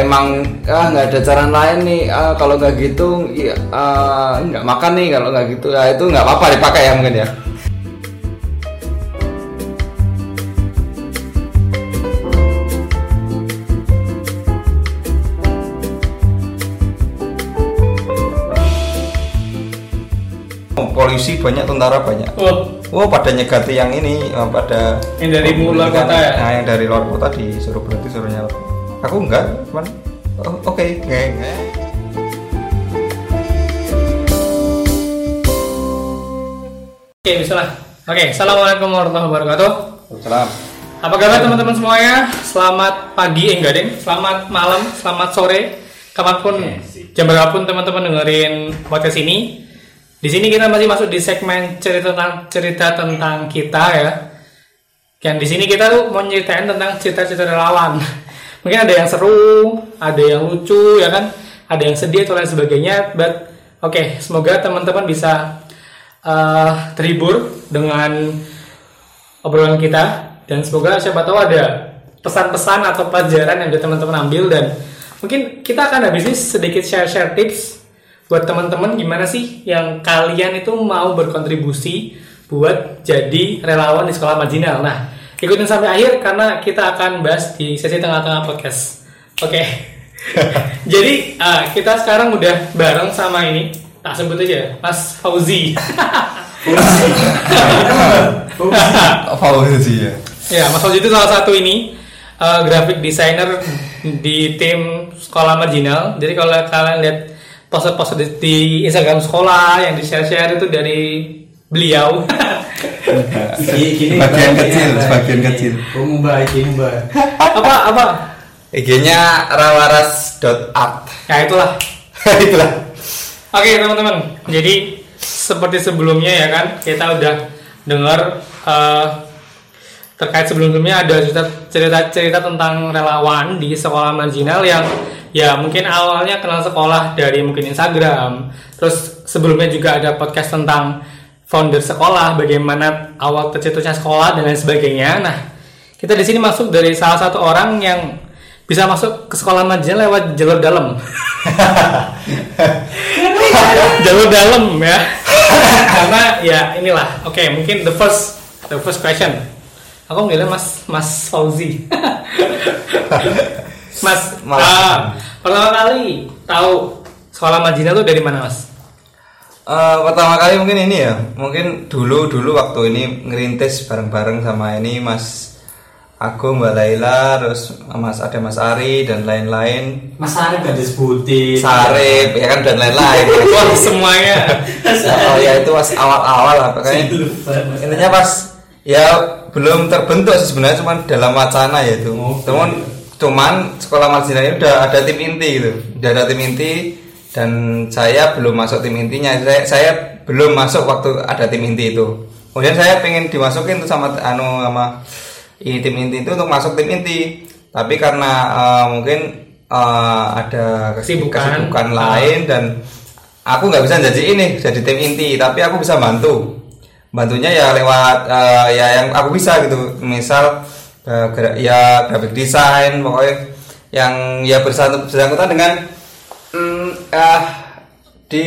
emang ah nggak ada cara lain nih. Ah, kalau nggak gitu ya, ah, nggak makan nih kalau nggak gitu. Ya itu nggak apa-apa dipakai ya mungkin ya. Oh, polisi banyak tentara banyak. Oh, oh pada nyegati yang ini eh, pada yang dari luar kota ya? nah, yang dari luar kota disuruh berhenti suruh nyala aku enggak cuman oh, oke nggak nggak. Oke, bisa lah. Oke, assalamualaikum warahmatullahi wabarakatuh. Salam. Apa kabar teman-teman semuanya? Selamat pagi, eh enggak deng. Selamat malam, selamat sore, kapan pun, jam berapapun teman-teman dengerin podcast ini. Di sini kita masih masuk di segmen cerita tentang cerita tentang kita ya. Yang di sini kita tuh mau nyeritain tentang cerita-cerita relawan. Mungkin ada yang seru, ada yang lucu, ya kan? Ada yang sedih atau lain sebagainya. But oke, semoga teman-teman bisa eh, terhibur dengan obrolan kita dan semoga siapa tahu ada pesan-pesan atau pelajaran yang bisa teman-teman ambil dan mungkin kita akan habis ini sedikit share-share tips buat teman-teman gimana sih yang kalian itu mau berkontribusi buat jadi relawan di sekolah marginal. Nah, ikutin sampai akhir karena kita akan bahas di sesi tengah-tengah podcast. Oke. jadi ah, kita sekarang udah bareng sama ini tak sebut aja Mas Fauzi. Fauzi ya Ya, Mas Fauzi itu salah satu ini uh, graphic designer di tim sekolah marginal. Jadi kalau kalian lihat poster-poster di, di Instagram sekolah yang di share-share itu dari beliau. Sebagian kecil, sebagian kecil. Mubah, iki mubah. apa apa? IG-nya rawaras.art Ya itulah. itulah Oke teman-teman, jadi seperti sebelumnya ya kan kita udah dengar eh, terkait sebelumnya ada cerita-cerita tentang relawan di sekolah marginal yang ya mungkin awalnya kenal sekolah dari mungkin Instagram, terus sebelumnya juga ada podcast tentang founder sekolah, bagaimana awal tercetusnya sekolah dan lain sebagainya. Nah kita di sini masuk dari salah satu orang yang bisa masuk ke sekolah marginal lewat jalur dalam. jalur dalam ya karena ya inilah oke mungkin the first the first question aku ngira mas mas Fauzi mas Mas. ah, pertama kali tahu sekolah marginal itu dari mana mas Eh, pertama kali mungkin ini ya. Mungkin dulu dulu waktu ini ngerintis bareng-bareng sama ini Mas Agung Mbak Laila terus Mas ada Mas Ari dan lain-lain. Mas Arif gak disebutin. Sarip ya kan dan lain-lain. Wah semuanya. Oh ya itu pas awal-awal lah pokoknya. Intinya pas ya belum terbentuk sebenarnya cuma dalam wacana ya itu. Oke. cuman cuman sekolah marginal ini udah ada tim inti gitu. Udah ada tim inti dan saya belum masuk tim intinya. Saya, saya belum masuk waktu ada tim inti itu. Kemudian saya pengen dimasukin tuh sama anu sama ini tim inti itu untuk masuk tim inti. Tapi karena eh, mungkin eh, ada Kesibukan. kesibukan lain dan aku nggak bisa jadi ini jadi tim inti. Tapi aku bisa bantu. Bantunya ya lewat eh, ya yang aku bisa gitu. Misal gra- ya graphic design pokoknya yang ya bersangkutan dengan ah, di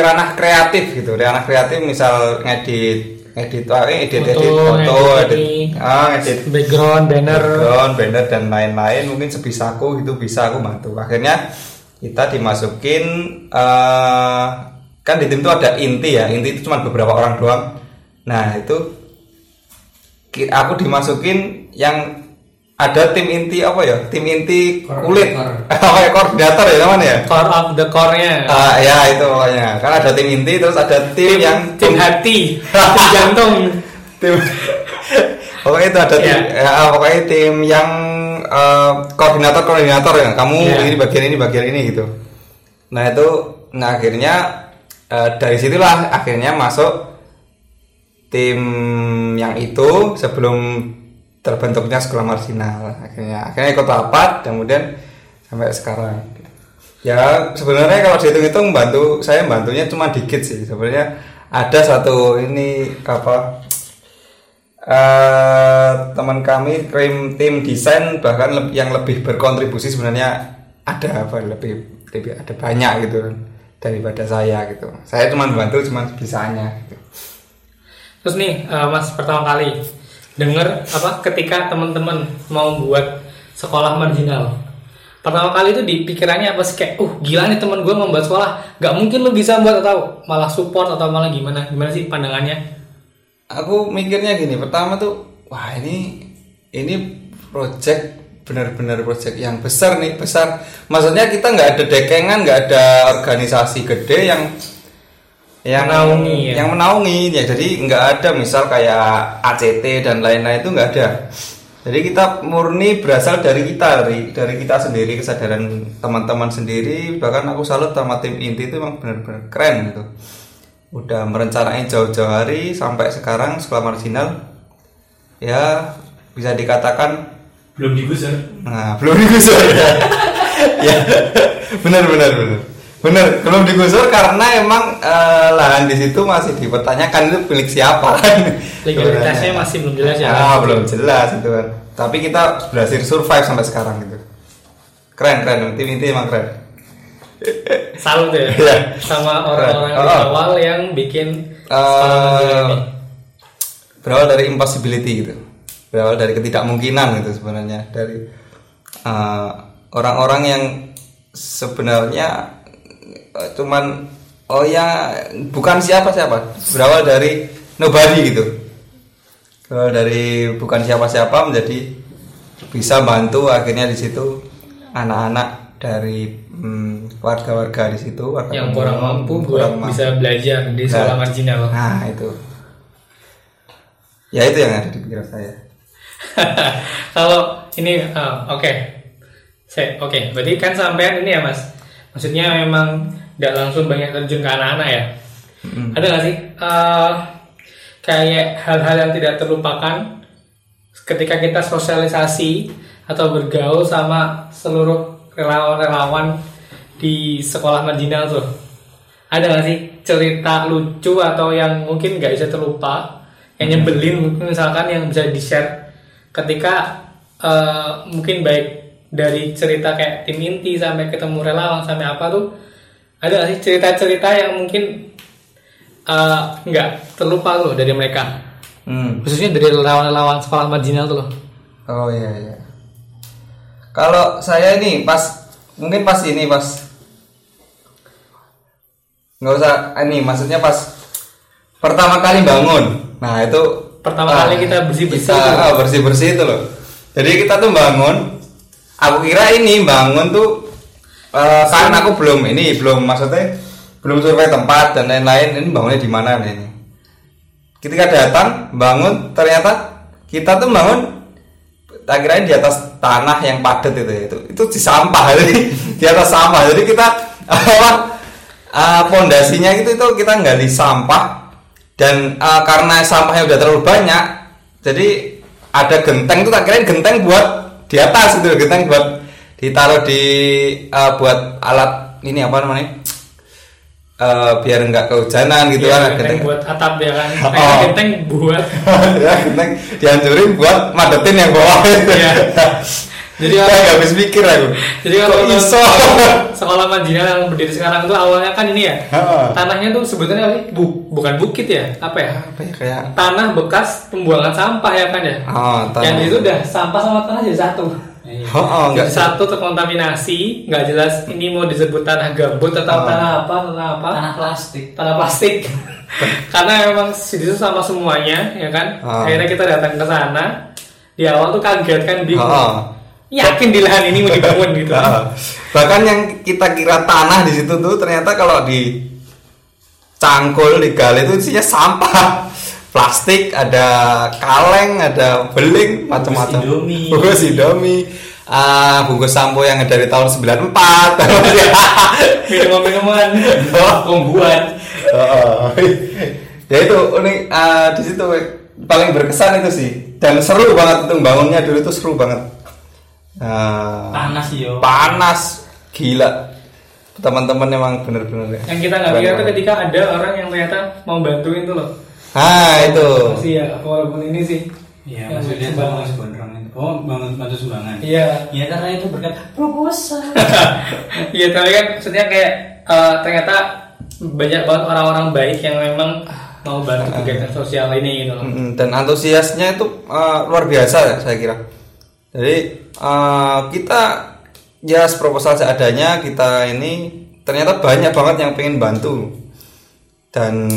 ranah kreatif gitu. Ranah kreatif misal ngedit ngedit ah, eh, edit edit Foto, edit ini. ah ngedit background banner. background, banner dan lain-lain. Mungkin sebisaku itu bisa aku bantu. Akhirnya kita dimasukin eh kan di tim itu ada inti ya. Inti itu cuma beberapa orang doang. Nah itu aku dimasukin yang ada tim inti apa ya? Tim inti kulit. apa ya koordinator ya namanya ya? Core of the core-nya. Ah, ya itu pokoknya. Kan ada tim inti terus ada tim, yang tim hati. Tim jantung. Tim pokoknya itu ada tim Iya. ya, pokoknya tim yang eh, koordinator koordinator ya. Kamu Iya. ini bagian ini bagian ini gitu. Nah itu nah akhirnya eh, dari situlah akhirnya masuk tim yang itu sebelum terbentuknya sekolah marginal. Akhirnya akhirnya ikut rapat kemudian sampai sekarang. Ya sebenarnya kalau dihitung-hitung bantu saya bantunya cuma dikit sih. Sebenarnya ada satu ini apa eh teman kami tim tim desain bahkan leb- yang lebih berkontribusi sebenarnya ada apa lebih lebih ada banyak gitu daripada saya gitu. Saya cuma bantu cuma bisanya gitu. Terus nih eh, Mas pertama kali denger apa ketika teman-teman mau buat sekolah marginal. Pertama kali itu di pikirannya apa sih kayak, uh gila nih teman gue membuat sekolah, nggak mungkin lu bisa buat atau malah support atau malah gimana? Gimana sih pandangannya? aku mikirnya gini pertama tuh wah ini ini project benar-benar project yang besar nih besar maksudnya kita nggak ada dekengan nggak ada organisasi gede yang yang Menaungi, ya. yang menaungi ya. Jadi nggak ada misal kayak ACT dan lain-lain itu nggak ada. Jadi kita murni berasal dari kita dari dari kita sendiri kesadaran teman-teman sendiri. Bahkan aku salut sama tim inti itu emang benar-benar keren gitu. Udah merencanain jauh-jauh hari sampai sekarang sekolah marginal. Ya bisa dikatakan Belum digusur. nah belum digusur. Ya. Benar benar benar benar belum digusur karena emang eh, lahan di situ masih dipertanyakan itu milik siapa kan Legalitasnya Sebenarnya. masih belum jelas ya. Ah, belum jelas itu kan tapi kita berhasil survive sampai sekarang gitu keren keren tim inti emang keren Salut ya Iya. sama orang-orang di Oh. awal yang bikin ini. berawal dari impossibility gitu berawal dari ketidakmungkinan gitu sebenarnya dari eh, orang-orang yang sebenarnya cuman oh ya bukan siapa siapa berawal dari nobody gitu berawal dari bukan siapa siapa menjadi bisa bantu akhirnya di situ anak-anak dari hmm, warga-warga di situ warga yang kurang mampu kurang mampu. bisa belajar di sekolah Nah. marginal. Nah itu Ya itu yang ada di pikiran saya Kalau ini ah, oke. Saya oke, berarti kan sampean ini ya, Mas. Maksudnya memang nggak langsung banyak terjun ke anak-anak ya. Ada nggak sih eh, kayak hal-hal yang tidak terlupakan ketika kita sosialisasi atau bergaul sama seluruh relawan-relawan di sekolah marginal tuh? Ada nggak sih cerita lucu atau yang mungkin nggak bisa terlupa, yang nyebelin mungkin misalkan yang bisa di-share ketika eh, mungkin baik dari cerita kayak tim inti sampai ketemu relawan sampai apa tuh ada sih cerita-cerita yang mungkin eh, nggak terlupa loh dari mereka. Hmm. khususnya dari relawan-relawan sekolah marginal tuh loh. Oh iya iya. Kalau saya ini pas Mungkin pas ini pas. Nggak usah ini maksudnya pas pertama kali bangun. Nah itu Pertama ah, kali kita bersih-bersih kita, tuh. ah, bersih-bersih itu loh. Jadi kita tuh bangun aku kira ini bangun tuh kan aku belum ini belum maksudnya belum survei tempat dan lain-lain ini bangunnya di mana ini? Ketika datang bangun ternyata kita tuh bangun kirain di atas tanah yang padat itu itu itu di sampah jadi di atas sampah jadi kita apa eh, pondasinya itu itu kita gali sampah dan eh, karena sampahnya udah terlalu banyak jadi ada genteng tuh kirain genteng buat di atas itu genteng buat ditaruh di eh, buat alat ini apa namanya Eh, biar nggak kehujanan gitu Iya, kan genteng buat atap ya kan Oh. Genteng buat ya genteng dihancurin buat madetin yang bawah itu Iya. Jadi kalau- nggak habis pikir aku Jadi kalau iso sekolah marginal yang berdiri sekarang tuh awalnya kan ini ya. Heeh. Tanahnya tuh sebetulnya? Bu- bukan bukit ya, apa ya? apa ya kayak Tanah bekas pembuangan sampah ya kan ya. oh tanah Yang itu udah sampah sama tanah jadi satu. Oh, oh enggak satu terkontaminasi, nggak jelas ini mau disebut tanah gambut atau Oh. tanah apa, tanah apa? Tanah plastik. tanah plastik karena memang di situ sama semuanya ya kan Ah. akhirnya kita datang ke sana di awal tuh kaget kan bingung Oh. yakin di lahan ini mau dibangun gitu Ah. bahkan yang kita kira tanah di situ tuh ternyata kalau di cangkul digali itu isinya sampah plastik ada kaleng ada beling macam-macam. Indomie. bungkus indomie. Ah bungkus sampo yang dari tahun 94 minuman-minuman Oh. pembuat. Oh, ya itu unik. Eh, di situ paling berkesan itu sih. Dan seru banget itu bangunnya dulu tuh seru banget. Nah, Panas yo. panas. Gila. Teman-teman emang bener-bener ya. yang kita nggak kira tuh banget. ketika ada orang yang ternyata mau bantuin tuh loh nah itu masih ya walaupun ini sih Iya, maksudnya sumbangan. bangun gondrong itu. Oh, bangun bantu sumbangan. Iya. Iya, karena itu berkat proposal. Iya tapi kan maksudnya kayak eh, ternyata banyak banget orang-orang baik yang memang mau bantu kegiatan sosial ini gitu loh. Dan antusiasnya itu uh, luar biasa ya, saya kira. Jadi uh, kita ya proposal seadanya kita ini ternyata banyak banget yang pengen bantu dan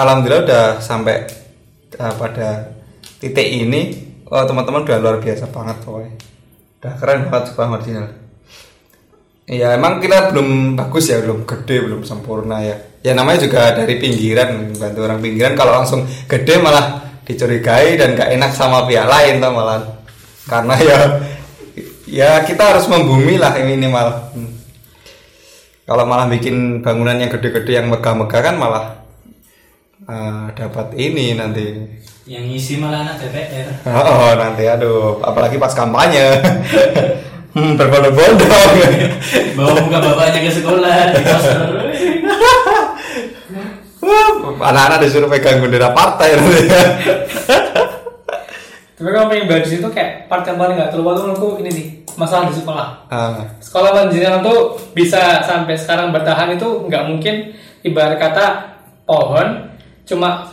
alhamdulillah udah sampai uh, pada titik ini oh, teman-teman udah luar biasa banget pokoknya udah keren banget sumpah marginal Ya emang kita belum bagus ya, belum gede, belum sempurna ya. Ya namanya juga dari pinggiran, bantu orang pinggiran kalau langsung gede malah dicurigai dan gak enak sama pihak lain tuh malah. Karena ya ya kita harus membumi lah ini minimal. Hmm. Kalau malah bikin bangunan yang gede-gede yang megah-megah kan malah eh, dapat ini nanti. Yang ngisi malah anak DPR. Oh nanti aduh, apalagi pas kampanye. hmm, berbondong-bondong. Bawa muka bapaknya ke sekolah di anak-anak disuruh pegang bendera partai nanti. Tapi kalau pengen bahas itu kayak part yang paling nggak terlupa tuh menurutku ini sih masalah di sekolah. Ah, Sekolah Panjenengan tuh bisa sampai sekarang bertahan itu nggak mungkin ibarat kata pohon cuma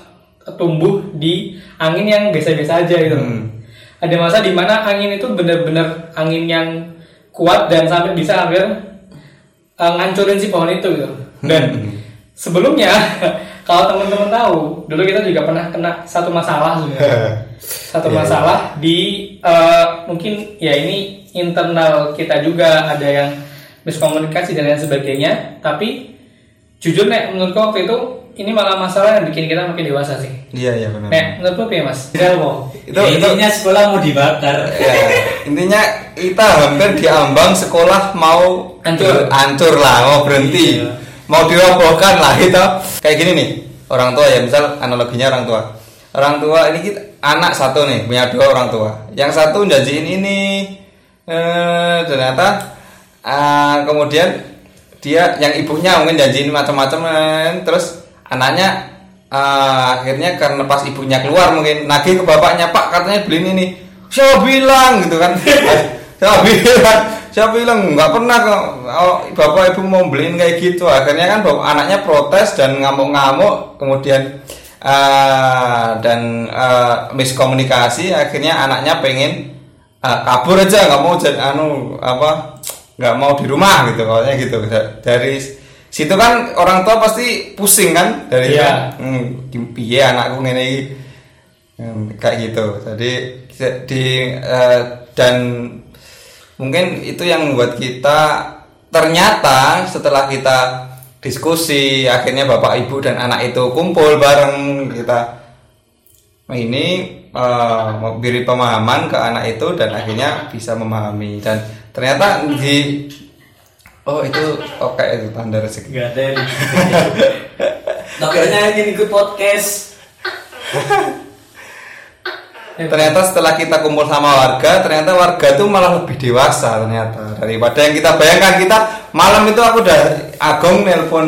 tumbuh di angin yang biasa-biasa aja gitu. Hmm. Ada masa di mana angin itu benar-benar angin yang kuat dan sampai bisa hampir uh, ngancurin si pohon itu gitu. Dan sebelumnya kalau teman-teman tahu, dulu kita juga pernah kena satu masalah sebenarnya. Satu Iya, masalah di uh, mungkin ya ini internal kita juga ada yang miskomunikasi dan lain sebagainya. Tapi jujur nek menurutku waktu itu ini malah masalah yang bikin kita makin dewasa sih. iya iya benar. Nek menurutku apa ya mas? Delmo. Itu Ya, itu intinya sekolah mau dibakar. ya, intinya kita hampir diambang sekolah mau Hancur. hancur lah, mau berhenti, Iya. mau dirobohkan lah itu. Kayak gini nih, orang tua ya misal analoginya orang tua. Orang tua ini kita anak satu nih punya dua orang tua. Yang satu janjiin ini, eh, ternyata ah, kemudian dia yang ibunya mungkin janjiin macam-macam terus anaknya ah, akhirnya karena pas ibunya keluar mungkin nagih ke bapaknya pak katanya beliin ini siapa bilang? gitu kan. Siapa bilang? Siapa bilang? Nggak pernah kok. Oh, bapak ibu mau beliin kayak gitu. Akhirnya kan bapak, anaknya protes dan ngamuk-ngamuk kemudian ah, dan ah, miskomunikasi akhirnya anaknya pengen ah, kabur aja nggak mau jadi anu apa nggak mau di rumah gitu pokoknya gitu. Da- dari situ kan orang tua pasti pusing kan dari Iya. hmm, di- piye anakku ngene iki? Hmm, kayak gitu. Jadi di eh, dan mungkin itu yang membuat kita ternyata setelah kita diskusi akhirnya bapak ibu dan anak itu kumpul bareng kita ini eh, memberi pemahaman ke anak itu dan akhirnya bisa memahami. Dan ternyata di oh itu oke itu tanda rezeki. Gak ada yang Dokternya ingin ikut podcast. ternyata setelah kita kumpul sama warga ternyata warga tuh malah lebih dewasa ternyata. Daripada yang kita bayangkan kita malam itu aku udah Agong nelpon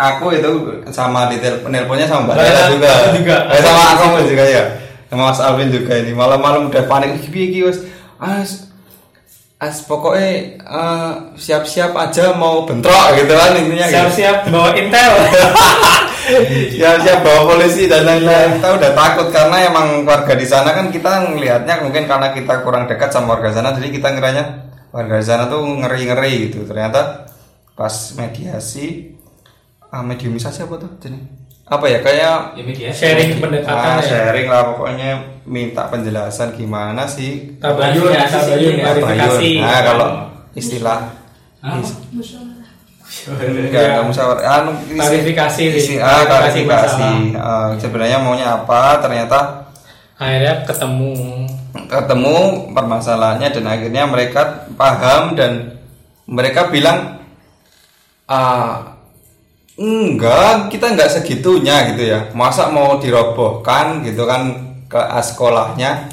aku itu sama di telepon nelponnya sama Mbak Lela juga, juga. Eh, sama Agong juga ya. Sama Mas Alvin juga ini. Malam-malam udah panik. Iki wes as pokoknya eh, siap-siap aja mau bentrok gitu kan intinya gitu. Siap-siap bawa intel. ya siap bawa polisi dan lain-lain kita udah takut karena emang warga di sana kan kita ngelihatnya mungkin karena kita kurang dekat sama warga sana jadi kita ngiranya warga di sana tuh ngeri-ngeri gitu ternyata pas mediasi ah, mediumisasi apa tuh jadi apa ya kayak Ya media. Sharing pendekatan ah, ya. sharing lah pokoknya minta penjelasan gimana sih Tabayun, Klarifikasi tabayun, sih, klarifikasi. nah kalau istilah enggak enggak musyawarah anu Klarifikasi isi- ah, Klarifikasi. Eh, sebenarnya maunya apa ternyata Akhirnya ketemu. ketemu permasalahannya dan akhirnya mereka paham dan mereka bilang ah enggak kita enggak segitunya gitu ya masa mau dirobohkan gitu kan ke sekolahnya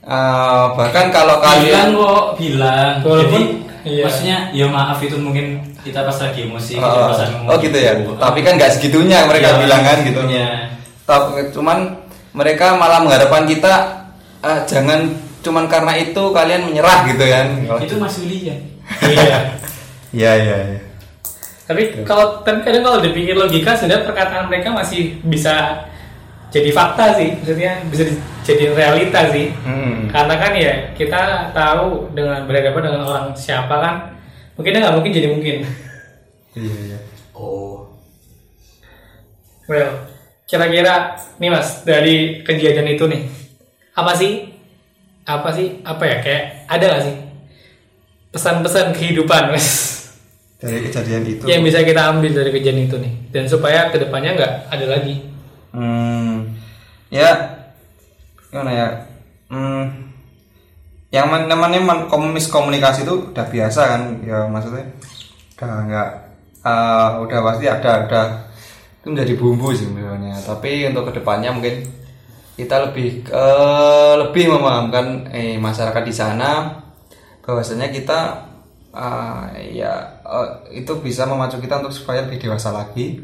Ah, bahkan kalau bilang kalian kok bilang Walaupun, iya. maksudnya ya maaf itu mungkin kita pas lagi emosi Oh, keceplosan oh gitu ya. Tapi kan nggak segitunya mereka Iya, bilang kan gitu. segitunya. Tapi cuman mereka malah mengharapkan kita eh, jangan cuman karena itu kalian menyerah gitu kan Itu Mas Willy ya. iya iya iya tapi kalau tapi kadang kalau dipikir logika sebenarnya perkataan mereka masih bisa jadi fakta sih. Maksudnya bisa di- jadi realita sih. Hmm. karena kan ya kita tahu dengan berhadapan dengan orang siapa kan mungkin nggak mungkin jadi mungkin. Iya iya. Oh. well kira-kira nih mas dari kejadian itu nih apa sih apa sih apa ya kayak ada nggak sih pesan-pesan kehidupan mas dari kejadian itu. Yang bisa kita ambil dari kejadian itu nih. Dan supaya ke depannya nggak ada lagi. Hmm, ya. Gimana ya? Hmm, yang man- namanya man- kom- miskomunikasi itu udah biasa kan, ya maksudnya udah nggak, eh, udah pasti ada ada itu menjadi bumbu sih sebenarnya. Tapi untuk ke depannya mungkin kita lebih eh, lebih memahamkan eh, masyarakat di sana. Bahwasanya kita eh, ya eh, itu bisa memacu kita untuk supaya lebih dewasa lagi.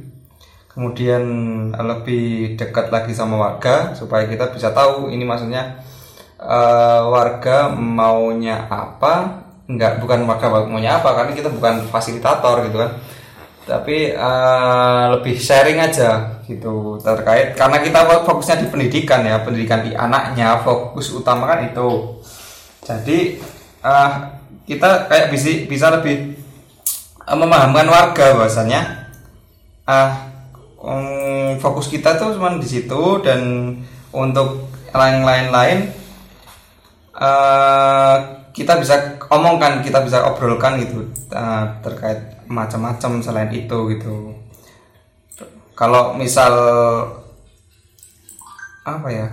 Kemudian lebih dekat lagi sama warga supaya kita bisa tahu ini maksudnya eh, warga maunya apa enggak bukan warga maunya apa karena kita bukan fasilitator gitu kan. Tapi eh, lebih sharing aja gitu terkait karena kita fokusnya di pendidikan ya pendidikan di anaknya fokus utama kan itu. Jadi eh, kita kayak bisa bisa lebih eh, memahamkan warga bahwasanya ah um, fokus kita tuh cuma di situ dan untuk yang lain-lain eh, kita bisa omongkan kita bisa obrolkan gitu eh, terkait macam-macam selain itu gitu. Kalau misal apa ya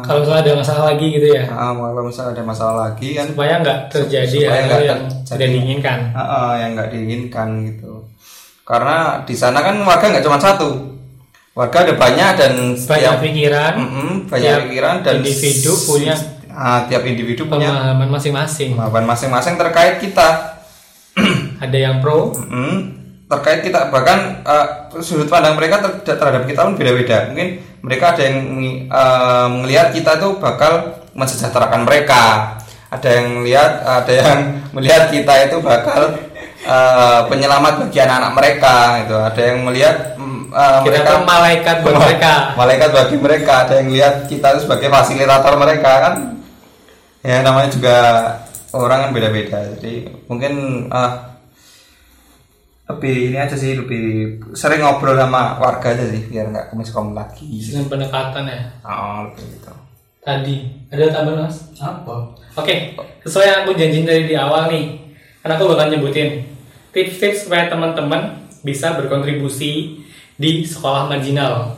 Kalau misalnya ada masalah lagi gitu ya? Ah, kalau misal ada masalah lagi kan supaya nggak terjadi Supaya hal yang terjadi. tidak diinginkan. Ah, ah, yang nggak diinginkan gitu. Karena di sana kan warga nggak cuma satu. Warga ada banyak dan banyak setiap pikiran Mm-mm, banyak tiap pikiran dan individu punya ah, tiap individu punya pemahaman masing-masing. pemahaman masing-masing terkait kita. Ada yang pro Mm, terkait kita. Bahkan eh, sudut pandang mereka ter- terhadap kita pun beda-beda. Mungkin mereka ada yang eh, melihat kita tuh bakal mensejahterakan mereka. Ada yang melihat ada yang melihat kita itu bakal eh, penyelamat bagi anak-anak mereka gitu. Ada yang melihat kita mereka malaikat buat mereka. Malaikat bagi mereka. Ada yang lihat kita itu sebagai fasilitator mereka kan? Ya namanya juga orang kan beda-beda. Jadi mungkin ah, lebih ini aja sih lebih sering ngobrol sama warga aja sih biar nggak kemiskom lagi dengan pendekatan ya oh lebih gitu tadi ada tambahan mas Apa? Oke, sesuai yang aku janjiin dari di awal nih, karena aku bakal nyebutin tips-tips supaya teman-teman bisa berkontribusi di sekolah marginal.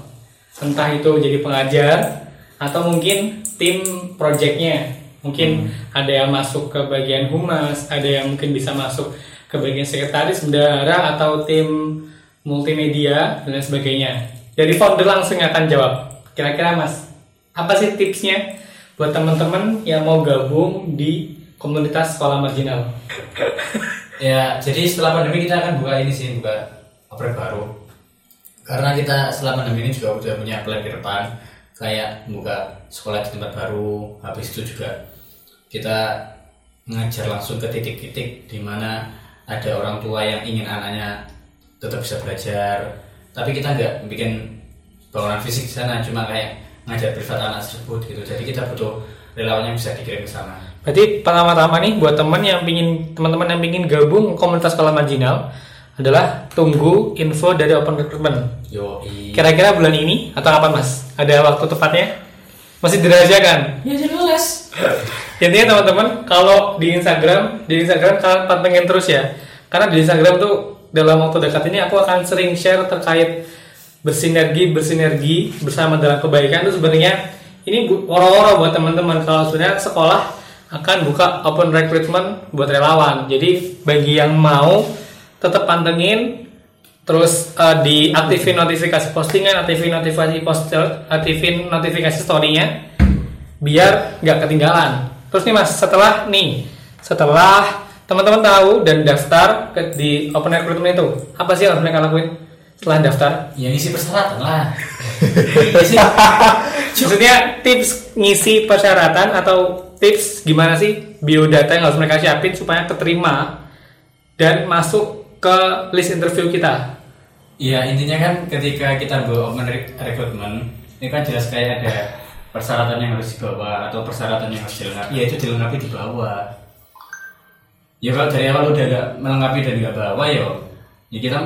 Entah itu jadi pengajar atau mungkin tim projectnya. Mungkin ada yang masuk ke bagian humas, ada yang mungkin bisa masuk ke bagian sekretaris, bendahara atau tim multimedia dan lain sebagainya. Jadi founder langsung akan jawab. Kira-kira Mas, apa sih tipsnya buat teman-teman yang mau gabung di komunitas sekolah marginal? Ya, jadi setelah pandemi kita akan buka ini sih, buka oprek baru. Karena kita setelah pandemi ini juga udah punya plan ke depan, kayak buka sekolah di tempat baru. Habis itu juga kita ngajar langsung ke titik-titik di mana ada orang tua yang ingin anaknya tetap bisa belajar. Tapi kita nggak bikin bangunan fisik di sana, cuma kayak ngajar privat anak tersebut gitu. Jadi kita butuh relawan yang bisa dikirim ke sana. Berarti pertama-tama nih buat teman yang pingin teman-teman yang pingin gabung komunitas sekolah marginal adalah tunggu info dari open recruitment. Yo, Kira-kira bulan ini atau kapan mas? Ada waktu tepatnya? Masih dirahasiakan. ya jelas. Intinya teman-teman kalau di Instagram, di Instagram kalian pantengin terus ya. Karena di Instagram tuh dalam waktu dekat ini aku akan sering share terkait bersinergi bersinergi bersama dalam kebaikan itu sebenarnya ini woro-woro buat teman-teman kalau sebenarnya sekolah akan buka open recruitment buat relawan. Jadi bagi yang mau tetap pantengin terus eh, diaktifin notifikasi postingan, aktifin notifikasi post, aktifin notifikasi story-nya biar nggak ketinggalan. Terus nih mas, setelah nih, setelah teman-teman tahu dan daftar ke, di open recruitment itu, apa sih yang harus mereka lakuin? setelah daftar? Ya ngisi persyaratan lah. Ngisi Maksudnya tips ngisi persyaratan atau tips gimana sih biodata yang harus mereka siapin supaya keterima dan masuk ke list interview kita? Ya intinya kan ketika kita bawa open re- rekrutmen ini kan jelas kayak ada persyaratan yang harus dibawa atau persyaratan yang harus dilengkapi. Ya itu dilengkapi di bawah. Ya kalau dari awal udah gak melengkapi dan gak bawa ya, ya kita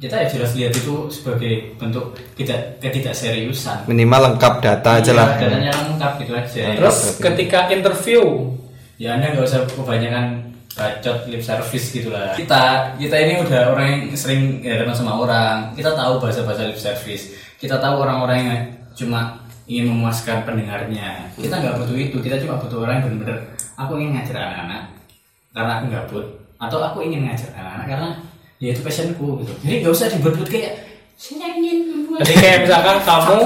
kita ya jelas lihat itu sebagai bentuk tidak ketidakseriusan. minimal lengkap data aja lah. Iya, datanya lengkap gitu aja. Terus ketika interview, ya anda nggak usah kebanyakan bacot lip service gitu lah kita kita ini udah orang yang sering ya, datang sama orang. Kita tahu bahasa bahasa lip service. Kita tahu orang-orang yang cuma ingin memuaskan pendengarnya kita nggak butuh itu kita cuma butuh orang yang benar-benar aku ingin ngajar anak-anak karena aku gabut atau aku ingin ngajar anak-anak karena ya itu passionku gitu jadi nggak usah dibuat-buat kayak saya ingin membuat jadi kayak misalkan kamu,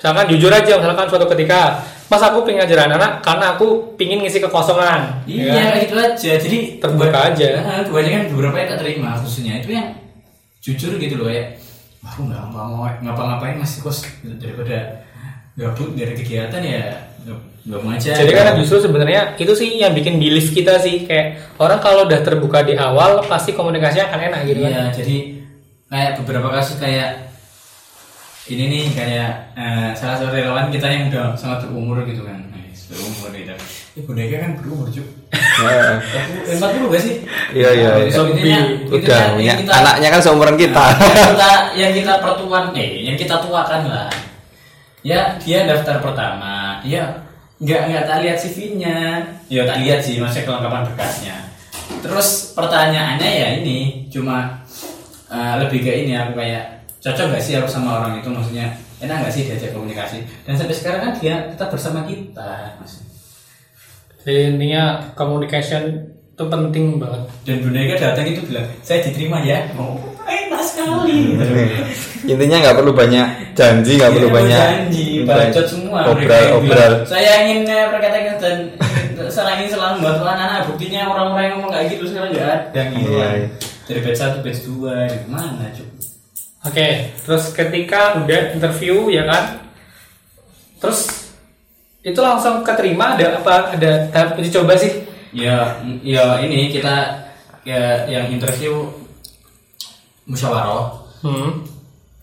misalkan jujur aja, misalkan suatu ketika, mas aku pengen ngajar anak-anak karena aku pingin ngisi kekosongan. ya Iya, kan? kayak gitu aja. Jadi Terbuka aja. Nah, kebanyakan beberapa yang tak terima khususnya itu yang jujur gitu loh ya. Aku nggak mau ngapa-ngapain masih kos gitu. daripada gabut gak ada kegiatan ya nggak- nggak mau aja. Jadi karena justru sebenarnya itu sih yang bikin belief kita sih kayak orang kalau udah terbuka di awal pasti komunikasinya akan enak gitu kan. Iya, jadi kayak beberapa kasus kayak ini nih kayak eh, salah satu relawan kita yang udah sangat berumur gitu kan. Nah, berumur gitu. Eh, boneka kan berumur cuy. Ya. Empat puluh gak sih? Iya, iya, Nah, iya. so, intinya- udah punya anaknya kan seumuran kita yang kita yang kita pertuan eh yang kita tuakan lah ya dia daftar pertama. Dia nggak nggak tak lihat CV-nya ya tak lihat sih maksudnya kelengkapan berkasnya. Terus pertanyaannya ya ini cuma eh, lebih ke ini aku kayak cocok gak sih aku sama orang itu? Maksudnya enak gak sih diajak komunikasi? Dan sampai sekarang kan dia tetap bersama kita. Jadi intinya communication itu penting banget. dan Boneka datang itu bilang saya diterima ya oh enak sekali intinya nggak perlu banyak janji nggak Iya, perlu banyak janji, bacot semua. Obral obral bilang, Saya ingin eh, perkatakan dan saya ingin selalu membantu anak-anak. Buktinya orang-orang yang ngomong kayak gitu sekarang nggak ada gitu. Iya. Dari batch satu, batch dua, mana cuy? Oke, terus ketika udah interview ya kan, terus itu langsung keterima ada apa ada tahap uji coba sih? Ya, ya ini kita ya yang interview musyawarah Hmm.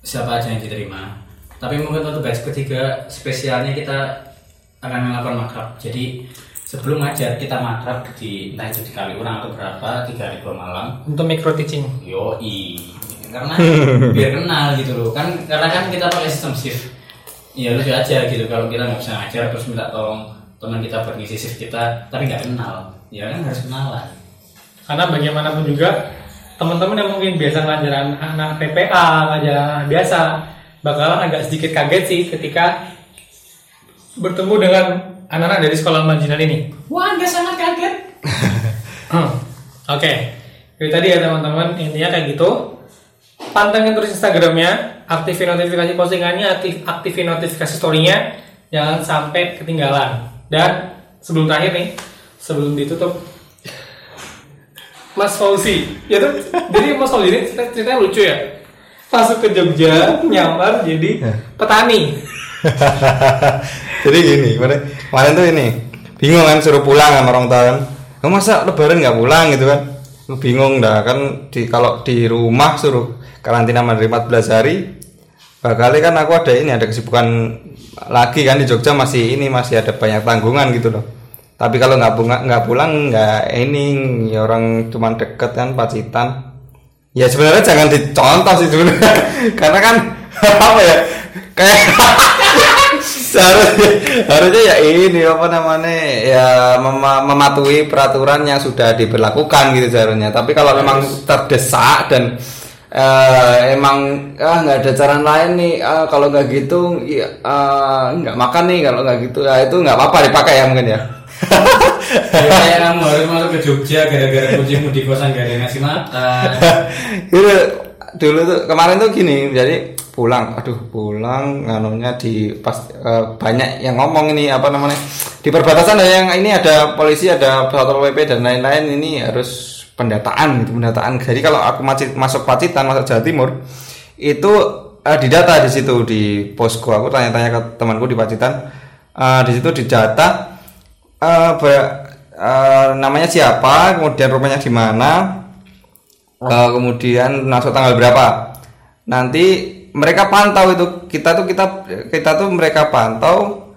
siapa aja yang diterima. Tapi mungkin untuk batch ketiga spesialnya kita akan melakukan makrab. Jadi sebelum ngajar kita makrab di entah itu di Kaliurang atau berapa tiga hari dua malam. Untuk micro teaching. Yoi karena biar kenal gitu loh kan karena kan kita pakai sistem shift ya lucu aja gitu kalau kita nggak bisa ngajar terus minta tolong teman kita buat ngisi shift kita tapi nggak kenal ya kan harus kenalan Karena bagaimanapun juga teman-teman yang mungkin biasa ngajar anak PPA, ngajar anak biasa, bakalan agak sedikit kaget sih ketika bertemu dengan anak-anak dari sekolah marginal ini. wah nggak sangat kaget Hmm. Oke, jadi tadi ya teman-teman intinya kayak gitu. Pantengin terus Instagramnya, aktifin notifikasi postingannya, aktif aktifin notifikasi storynya, jangan sampai ketinggalan. Dan sebelum terakhir nih, sebelum ditutup, Mas Fauzi, ya tuh, jadi Mas Fauzi ini cerita ceritanya lucu ya. Masuk ke Jogja, nyamar jadi petani. jadi gini kemarin kemarin tuh ini bingung kan suruh pulang sama orang tua kan. "Kamu masa lebaran nggak pulang gitu kan? Lu bingung dah kan di kalau di rumah suruh karantina menerima 14 hari bakal kan aku ada ini ada kesibukan lagi kan di Jogja masih ini masih ada banyak tanggungan gitu loh tapi kalau nggak pulang nggak pulang nggak ini ya orang cuman deket kan pacitan. Ya sebenarnya jangan dicontoh sih sebenarnya. Karena kan apa ya kayak seharusnya harusnya ya ini apa namanya ya mema- mematuhi peraturan yang sudah diberlakukan gitu seharusnya. Tapi kalau memang terdesak dan eh, emang ah nggak ada cara lain nih ah, kalau nggak gitu ya, ah, nggak makan nih kalau nggak gitu ya itu nggak apa-apa dipakai ya mungkin ya ya kayak kamu harus masuk ke Jogja gara-gara kucingmu di kosan gak ada yang ngasih makan. Gitu, dulu tuh kemarin tuh gini jadi pulang. Aduh pulang nganunya di pas eh, banyak yang ngomong ini apa namanya di perbatasan ada yang ini ada polisi ada satpol pp dan lain-lain ini harus pendataan gitu pendataan. Jadi kalau aku masih masuk Pacitan masuk Jawa Timur itu eh, didata di situ di posko. Aku tanya-tanya ke temanku di Pacitan eh, di situ didata eh, ber- eh, namanya siapa kemudian rumahnya di mana eh, kemudian masuk tanggal berapa. Nanti mereka pantau itu kita tuh kita kita tuh mereka pantau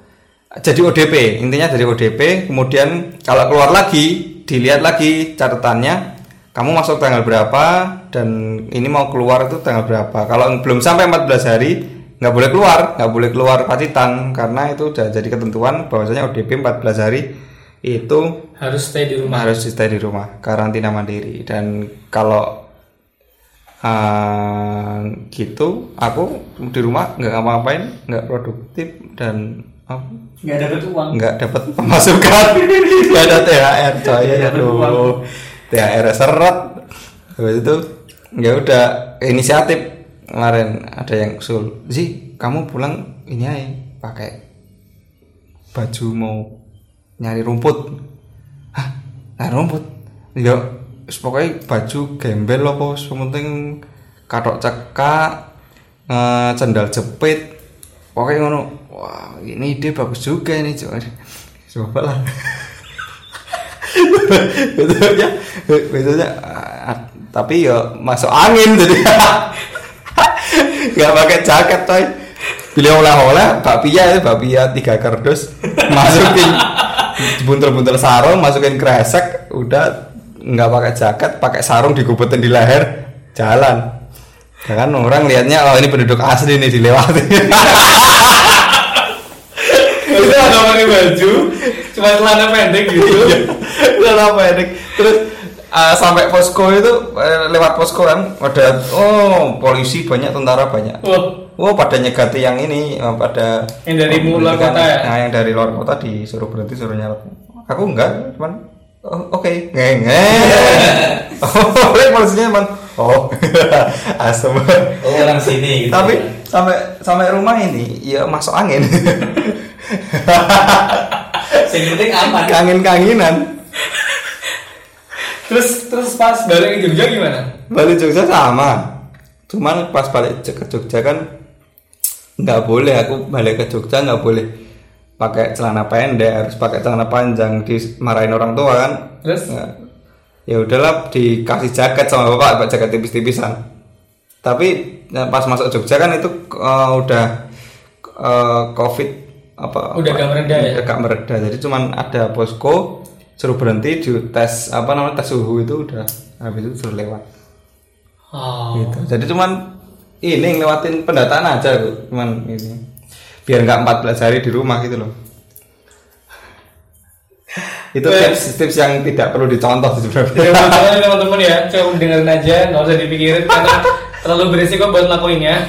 jadi ODP intinya dari ODP kemudian kalau keluar lagi dilihat lagi catatannya kamu masuk tanggal berapa dan ini mau keluar itu tanggal berapa. Kalau belum sampai 14 hari nggak boleh keluar nggak boleh keluar pacitan karena itu udah jadi ketentuan bahwasanya ODP 14 hari itu Harus stay di rumah. harus stay di rumah karantina mandiri. Dan kalau uh, gitu aku di rumah nggak ngapa-ngapain nggak produktif dan apa, nggak ada uang. nggak dapat pemasukan. Nggak ada THR coy. Aduh. THR seret. Habis itu ya udah inisiatif kemarin ada yang usul sih kamu pulang ini aja pakai baju mau nyari rumput. Hah? Nyari rumput? Ya wis pokoknya baju gembel apa wis penting katok cekak eh, sendal jepit. Pokoknya ngono wah ini ide bagus juga ini coba coba lah. Betulnya betulnya ah, tapi ya masuk angin jadi nggak pakai jaket coy beliau oleh-oleh bakpia ya bakpia tiga kardus masukin buntel-buntel sarung masukin kresek udah. Nggak pakai jaket pakai sarung digubetin di leher. Jalan. Ya kan orang lihatnya oh ini penduduk asli nih dilewati. Itu ada pakai baju, cuma celana pendek gitu. Celana pendek. Terus uh, sampai posko itu eh, lewat posko kan ada oh polisi banyak tentara banyak. Wah, Oh pada nyegati yang ini eh, pada Yang dari luar kota ya? Nah, yang dari luar kota disuruh berhenti suruh nyalip. Aku enggak, cuman oh, oke. Nge nge. Oh, polisinya cuman oh. Asem. oh orang sini gitu Tapi sampai sampai rumah ini ya masuk angin. yang penting aman Kangen-kangenan. Terus terus pas balik ke Jogja gimana? Balik Jogja sama. Cuman pas balik ke Jogja kan nggak boleh aku balik ke Jogja nggak boleh pakai celana pendek harus pakai celana panjang dimarahin orang tua kan Terus? Nggak. ya udahlah dikasih jaket sama bapak bapak jaket tipis-tipisan tapi ya, pas masuk Jogja kan itu eh, udah eh, covid apa Udah agak mereda ya? agak mereda jadi cuman ada posko suruh berhenti di tes apa namanya tes suhu itu udah habis itu suruh lewat. Oh. gitu. Jadi cuman ini ngelewatin pendataan aja cuman ini. Biar nggak 14 hari di rumah gitu loh. Itu Eh. tips tips yang tidak perlu dicontoh sebenarnya teman-teman teman-teman ya, coba dengerin aja, nggak usah dipikirin karena terlalu berisiko buat lakuinnya.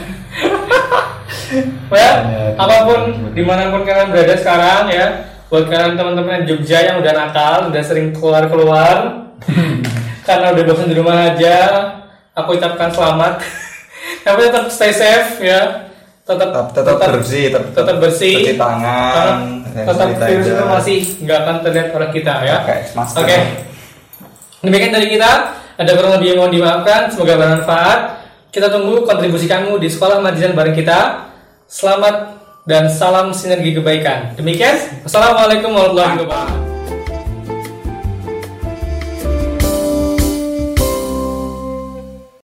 ya, apa pun di mana pun kalian berada sekarang ya, buat kalian teman-teman yang Jogja yang udah nakal, udah sering keluar-keluar, karena udah bosan di rumah aja, aku ucapkan selamat. Tapi tetap stay safe ya, tetap tetap, tetap bersih tetap, tetap bersih, cuci tangan tetap virus itu masih nggak akan terlihat oleh kita ya. Pakai masker. Oke. Demikian dari kita. Ada kurang lebih yang mohon dimaafkan. Semoga bermanfaat. Kita tunggu kontribusi kamu di sekolah majikan bareng kita. Selamat dan salam sinergi kebaikan. Demikian. Assalamualaikum warahmatullahi wabarakatuh.